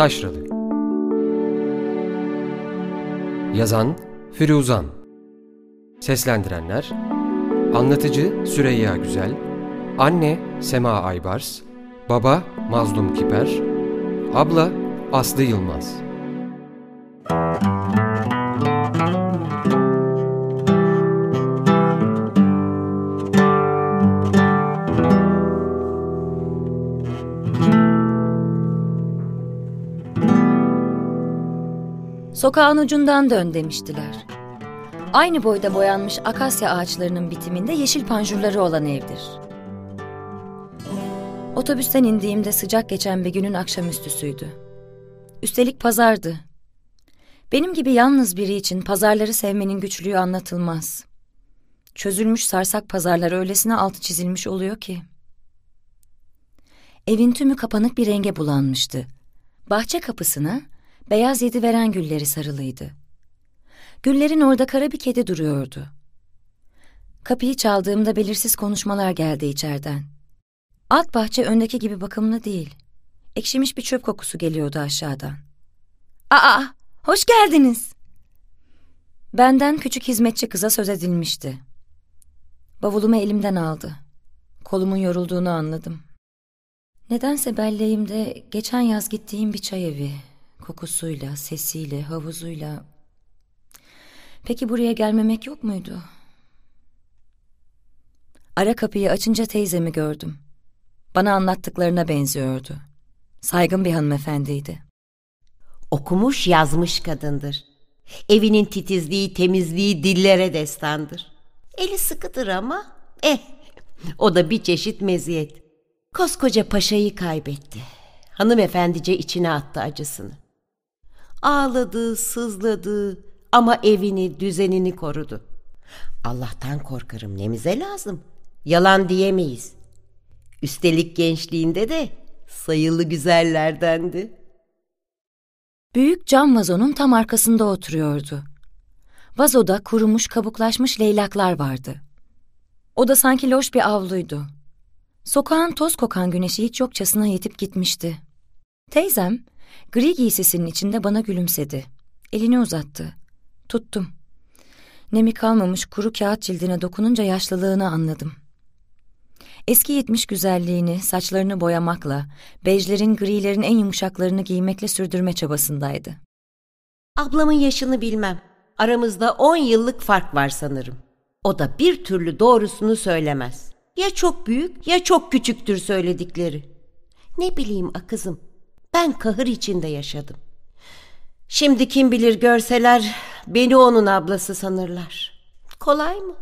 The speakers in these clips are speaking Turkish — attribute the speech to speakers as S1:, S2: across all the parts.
S1: Taşralı Yazan Firuzan. Seslendirenler Anlatıcı Süreyya Güzel Anne Sema Aybars Baba Mazlum Kiper Abla Aslı Yılmaz
S2: Sokağın ucundan dön demiştiler. Aynı boyda boyanmış akasya ağaçlarının bitiminde yeşil panjurları olan evdir. Otobüsten indiğimde sıcak geçen bir günün akşamüstüsüydü. Üstelik pazardı. Benim gibi yalnız biri için pazarları sevmenin güçlüğü anlatılmaz. Çözülmüş sarsak pazarlar öylesine altı çizilmiş oluyor ki. Evin tümü kapanık bir renge bulanmıştı. Bahçe kapısına beyaz yedi veren gülleri sarılıydı. Güllerin orada kara bir kedi duruyordu. Kapıyı çaldığımda belirsiz konuşmalar geldi içeriden. Alt bahçe öndeki gibi bakımlı değil. Ekşimiş bir çöp kokusu geliyordu aşağıdan. Aa, hoş geldiniz. Benden küçük hizmetçi kıza söz edilmişti. Bavulumu elimden aldı. Kolumun yorulduğunu anladım. Nedense belleğimde geçen yaz gittiğim bir çay evi, kokusuyla, sesiyle, havuzuyla... Peki buraya gelmemek yok muydu? Ara kapıyı açınca teyzemi gördüm. Bana anlattıklarına benziyordu. Saygın bir hanımefendiydi.
S3: Okumuş yazmış kadındır. Evinin titizliği, temizliği dillere destandır. Eli sıkıdır ama eh o da bir çeşit meziyet. Koskoca paşayı kaybetti. Hanımefendice içine attı acısını. Ağladı, sızladı ama evini, düzenini korudu. Allah'tan korkarım nemize lazım. Yalan diyemeyiz. Üstelik gençliğinde de sayılı güzellerdendi.
S2: Büyük cam vazonun tam arkasında oturuyordu. Vazoda kurumuş, kabuklaşmış leylaklar vardı. O da sanki loş bir avluydu. Sokağın toz kokan güneşi hiç yokçasına yetip gitmişti. Teyzem, gri giysisinin içinde bana gülümsedi. Elini uzattı. Tuttum. Nemi kalmamış kuru kağıt cildine dokununca yaşlılığını anladım. Eski yetmiş güzelliğini saçlarını boyamakla, bejlerin grilerin en yumuşaklarını giymekle sürdürme çabasındaydı.
S3: Ablamın yaşını bilmem. Aramızda on yıllık fark var sanırım. O da bir türlü doğrusunu söylemez. Ya çok büyük ya çok küçüktür söyledikleri. Ne bileyim akızım. Ben kahır içinde yaşadım. Şimdi kim bilir görseler beni onun ablası sanırlar. Kolay mı?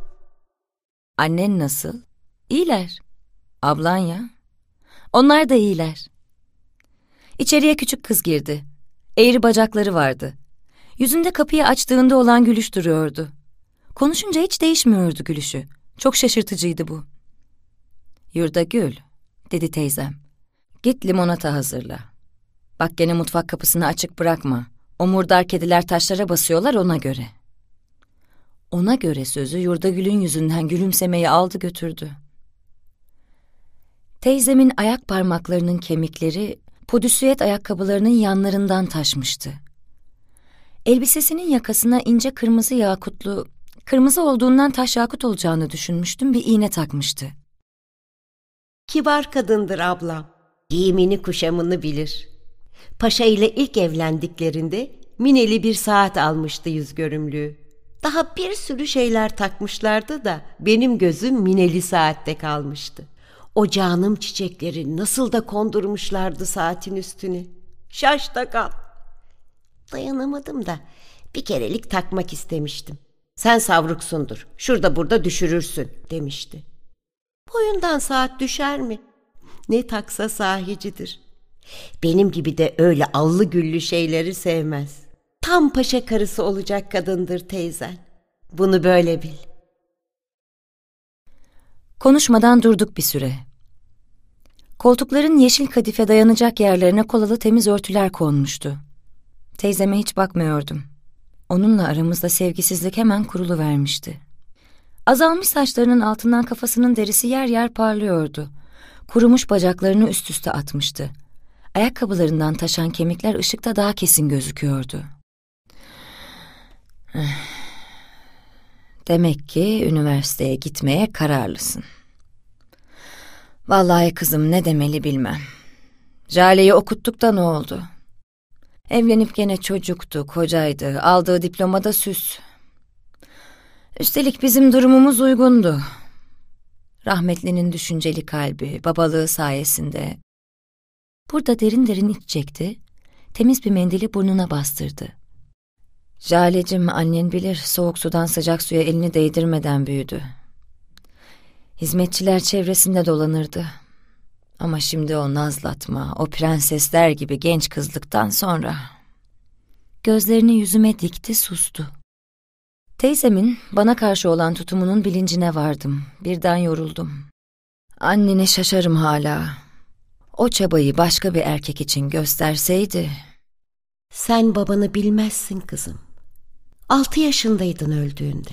S2: Annen nasıl? İyiler. Ablan ya. Onlar da iyiler. İçeriye küçük kız girdi. Eğri bacakları vardı. Yüzünde kapıyı açtığında olan gülüş duruyordu. Konuşunca hiç değişmiyordu gülüşü. Çok şaşırtıcıydı bu. Yurda gül, dedi teyzem. Git limonata hazırla. Bak gene mutfak kapısını açık bırakma. O murdar kediler taşlara basıyorlar ona göre. Ona göre sözü yurda gülün yüzünden gülümsemeyi aldı götürdü. Teyzemin ayak parmaklarının kemikleri podüsüyet ayakkabılarının yanlarından taşmıştı. Elbisesinin yakasına ince kırmızı yakutlu, kırmızı olduğundan taş yakut olacağını düşünmüştüm bir iğne takmıştı.
S3: Kibar kadındır ablam. Giyimini kuşamını bilir. Paşa ile ilk evlendiklerinde mineli bir saat almıştı yüz görümlüğü. Daha bir sürü şeyler takmışlardı da benim gözüm mineli saatte kalmıştı. O canım çiçekleri nasıl da kondurmuşlardı saatin üstüne. Şaş da kal. Dayanamadım da bir kerelik takmak istemiştim. Sen savruksundur, şurada burada düşürürsün demişti. Boyundan saat düşer mi? Ne taksa sahicidir. Benim gibi de öyle allı güllü şeyleri sevmez. Tam paşa karısı olacak kadındır teyzen. Bunu böyle bil.
S2: Konuşmadan durduk bir süre. Koltukların yeşil kadife dayanacak yerlerine kolalı temiz örtüler konmuştu. Teyzeme hiç bakmıyordum. Onunla aramızda sevgisizlik hemen kurulu vermişti. Azalmış saçlarının altından kafasının derisi yer yer parlıyordu. Kurumuş bacaklarını üst üste atmıştı. Ayakkabılarından taşan kemikler ışıkta daha kesin gözüküyordu. Demek ki üniversiteye gitmeye kararlısın. Vallahi kızım ne demeli bilmem. Jale'yi okuttuk da ne oldu? Evlenip gene çocuktu, kocaydı, aldığı diplomada süs. Üstelik bizim durumumuz uygundu. Rahmetlinin düşünceli kalbi, babalığı sayesinde. Burada derin derin iç çekti, temiz bir mendili burnuna bastırdı. Jalecim annen bilir soğuk sudan sıcak suya elini değdirmeden büyüdü. Hizmetçiler çevresinde dolanırdı. Ama şimdi o nazlatma, o prensesler gibi genç kızlıktan sonra... Gözlerini yüzüme dikti, sustu. Teyzemin bana karşı olan tutumunun bilincine vardım. Birden yoruldum. Annene şaşarım hala. O çabayı başka bir erkek için gösterseydi...
S3: Sen babanı bilmezsin kızım. Altı yaşındaydın öldüğünde.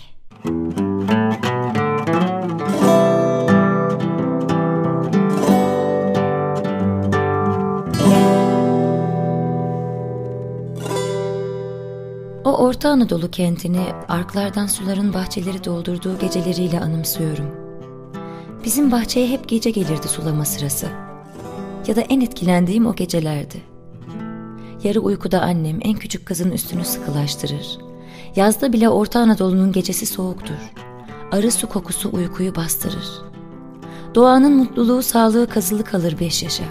S2: O Orta Anadolu kentini arklardan suların bahçeleri doldurduğu geceleriyle anımsıyorum. Bizim bahçeye hep gece gelirdi sulama sırası. Ya da en etkilendiğim o gecelerdi. Yarı uykuda annem en küçük kızın üstünü sıkılaştırır. Yazda bile Orta Anadolu'nun gecesi soğuktur. Arı su kokusu uykuyu bastırır. Doğanın mutluluğu sağlığı kazılı kalır beş yaşa.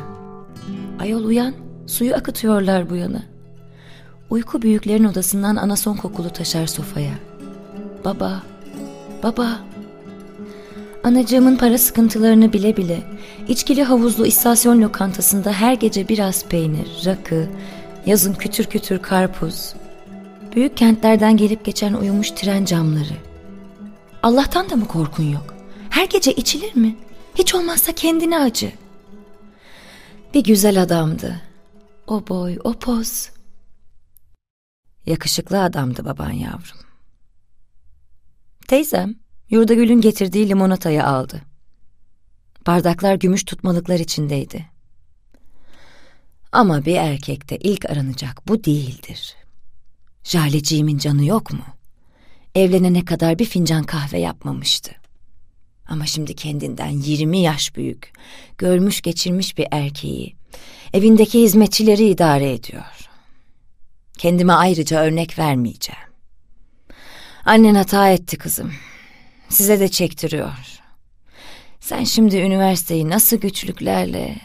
S2: Ayol uyan, suyu akıtıyorlar bu yana. Uyku büyüklerin odasından anason kokulu taşar sofaya. Baba, baba. Anacığımın para sıkıntılarını bile bile içkili havuzlu istasyon lokantasında her gece biraz peynir, rakı, yazın kütür kütür karpuz. Büyük kentlerden gelip geçen uyumuş tren camları. Allah'tan da mı korkun yok? Her gece içilir mi? Hiç olmazsa kendine acı. Bir güzel adamdı. O boy, o poz. Yakışıklı adamdı baban yavrum. Teyzem Yurdagül'ün getirdiği limonatayı aldı. Bardaklar gümüş tutmalıklar içindeydi. Ama bir erkekte ilk aranacak bu değildir. Jaleciğimin canı yok mu? Evlenene kadar bir fincan kahve yapmamıştı. Ama şimdi kendinden yirmi yaş büyük, görmüş geçirmiş bir erkeği, evindeki hizmetçileri idare ediyor. Kendime ayrıca örnek vermeyeceğim. Annen hata etti kızım. Size de çektiriyor. Sen şimdi üniversiteyi nasıl güçlüklerle...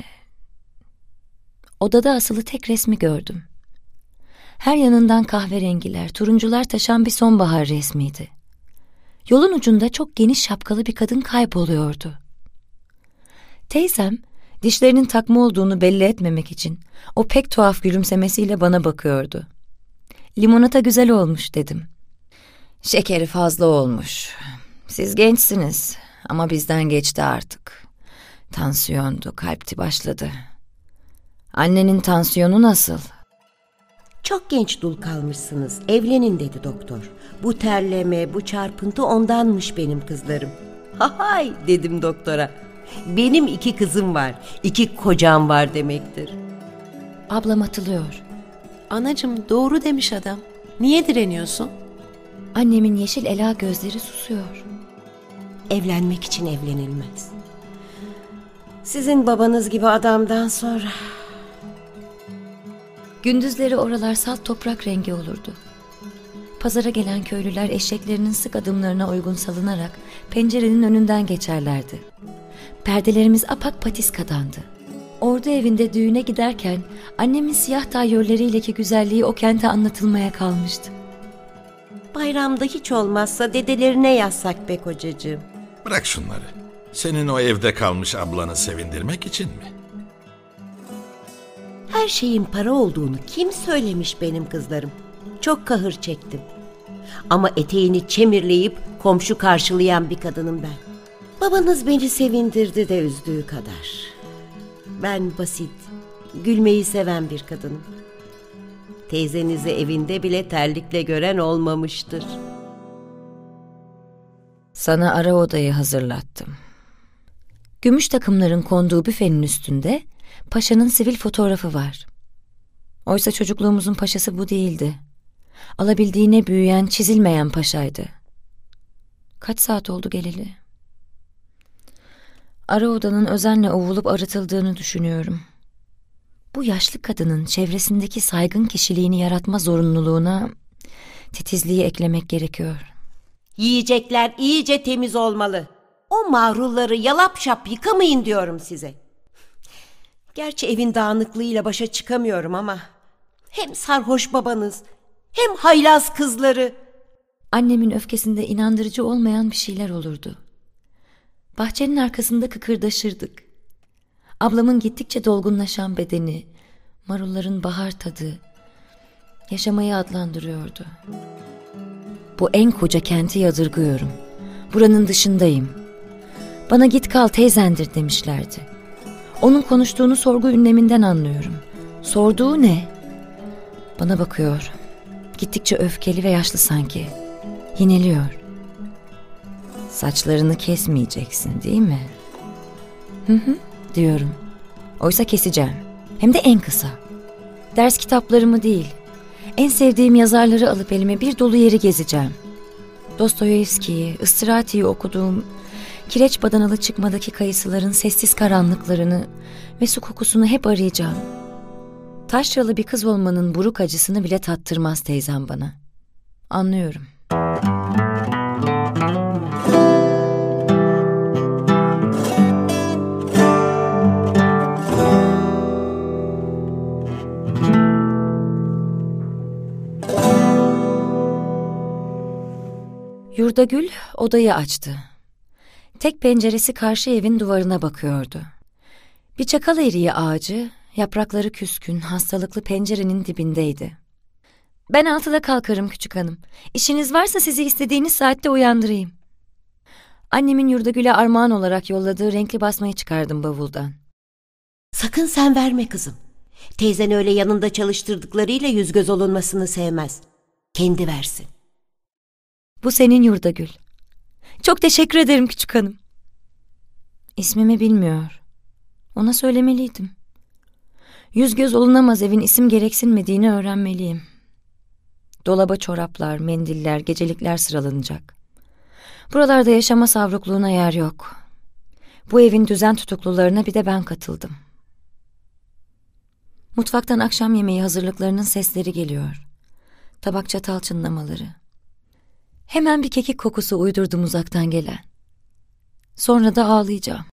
S2: Odada asılı tek resmi gördüm. Her yanından kahverengiler, turuncular taşan bir sonbahar resmiydi. Yolun ucunda çok geniş şapkalı bir kadın kayboluyordu. Teyzem, dişlerinin takma olduğunu belli etmemek için o pek tuhaf gülümsemesiyle bana bakıyordu. Limonata güzel olmuş dedim. Şekeri fazla olmuş. Siz gençsiniz ama bizden geçti artık. Tansiyondu, kalpti başladı. Annenin tansiyonu nasıl?
S3: Çok genç dul kalmışsınız. Evlenin dedi doktor. Bu terleme, bu çarpıntı ondanmış benim kızlarım. Hay dedim doktora. Benim iki kızım var. iki kocam var demektir.
S2: Ablam atılıyor.
S4: Anacım doğru demiş adam. Niye direniyorsun?
S2: Annemin yeşil ela gözleri susuyor.
S3: Evlenmek için evlenilmez. Sizin babanız gibi adamdan sonra
S2: Gündüzleri oralar salt toprak rengi olurdu. Pazara gelen köylüler eşeklerinin sık adımlarına uygun salınarak pencerenin önünden geçerlerdi. Perdelerimiz apak patiskadandı. Ordu evinde düğüne giderken annemin siyah tayyörleriyleki güzelliği o kente anlatılmaya kalmıştı.
S3: bayramda hiç olmazsa dedelerine yazsak be kocacığım.
S5: Bırak şunları. Senin o evde kalmış ablanı sevindirmek için mi?
S3: Her şeyin para olduğunu kim söylemiş benim kızlarım? Çok kahır çektim. Ama eteğini çemirleyip komşu karşılayan bir kadınım ben. Babanız beni sevindirdi de üzdüğü kadar. Ben basit, gülmeyi seven bir kadınım. Teyzenizi evinde bile terlikle gören olmamıştır.
S2: Sana ara odayı hazırlattım. Gümüş takımların konduğu büfenin üstünde paşanın sivil fotoğrafı var. Oysa çocukluğumuzun paşası bu değildi. Alabildiğine büyüyen, çizilmeyen paşaydı. Kaç saat oldu geleli? Ara odanın özenle ovulup arıtıldığını düşünüyorum. Bu yaşlı kadının çevresindeki saygın kişiliğini yaratma zorunluluğuna titizliği eklemek gerekiyor.
S3: Yiyecekler iyice temiz olmalı. O mahrulları yalap şap yıkamayın diyorum size. Gerçi evin dağınıklığıyla başa çıkamıyorum ama hem sarhoş babanız hem haylaz kızları.
S2: Annemin öfkesinde inandırıcı olmayan bir şeyler olurdu. Bahçenin arkasında kıkırdaşırdık. Ablamın gittikçe dolgunlaşan bedeni, marulların bahar tadı, yaşamayı adlandırıyordu. Bu en koca kenti yadırgıyorum. Buranın dışındayım. Bana git kal teyzendir demişlerdi. Onun konuştuğunu sorgu ünleminden anlıyorum. Sorduğu ne? Bana bakıyor. Gittikçe öfkeli ve yaşlı sanki. Yineliyor. Saçlarını kesmeyeceksin değil mi? Hı hı diyorum. Oysa keseceğim. Hem de en kısa. Ders kitaplarımı değil, en sevdiğim yazarları alıp elime bir dolu yeri gezeceğim. Dostoyevski'yi, Istirati'yi okuduğum, kireç badanalı çıkmadaki kayısıların sessiz karanlıklarını ve su kokusunu hep arayacağım. Taşralı bir kız olmanın buruk acısını bile tattırmaz teyzem bana. Anlıyorum. Yurdagül odayı açtı. Tek penceresi karşı evin duvarına bakıyordu. Bir çakal eriği ağacı, yaprakları küskün, hastalıklı pencerenin dibindeydi. Ben altıda kalkarım küçük hanım. İşiniz varsa sizi istediğiniz saatte uyandırayım. Annemin Yurdagül'e armağan olarak yolladığı renkli basmayı çıkardım bavuldan.
S3: Sakın sen verme kızım. Teyzen öyle yanında çalıştırdıklarıyla yüz göz olunmasını sevmez. Kendi versin.
S2: Bu senin Yurdagül. Çok teşekkür ederim küçük hanım. İsmimi bilmiyor. Ona söylemeliydim. Yüz göz olunamaz evin isim gereksinmediğini öğrenmeliyim. Dolaba çoraplar, mendiller, gecelikler sıralanacak. Buralarda yaşama savrukluğuna yer yok. Bu evin düzen tutuklularına bir de ben katıldım. Mutfaktan akşam yemeği hazırlıklarının sesleri geliyor. Tabak çatal çınlamaları. Hemen bir kekik kokusu uydurdum uzaktan gelen. Sonra da ağlayacağım.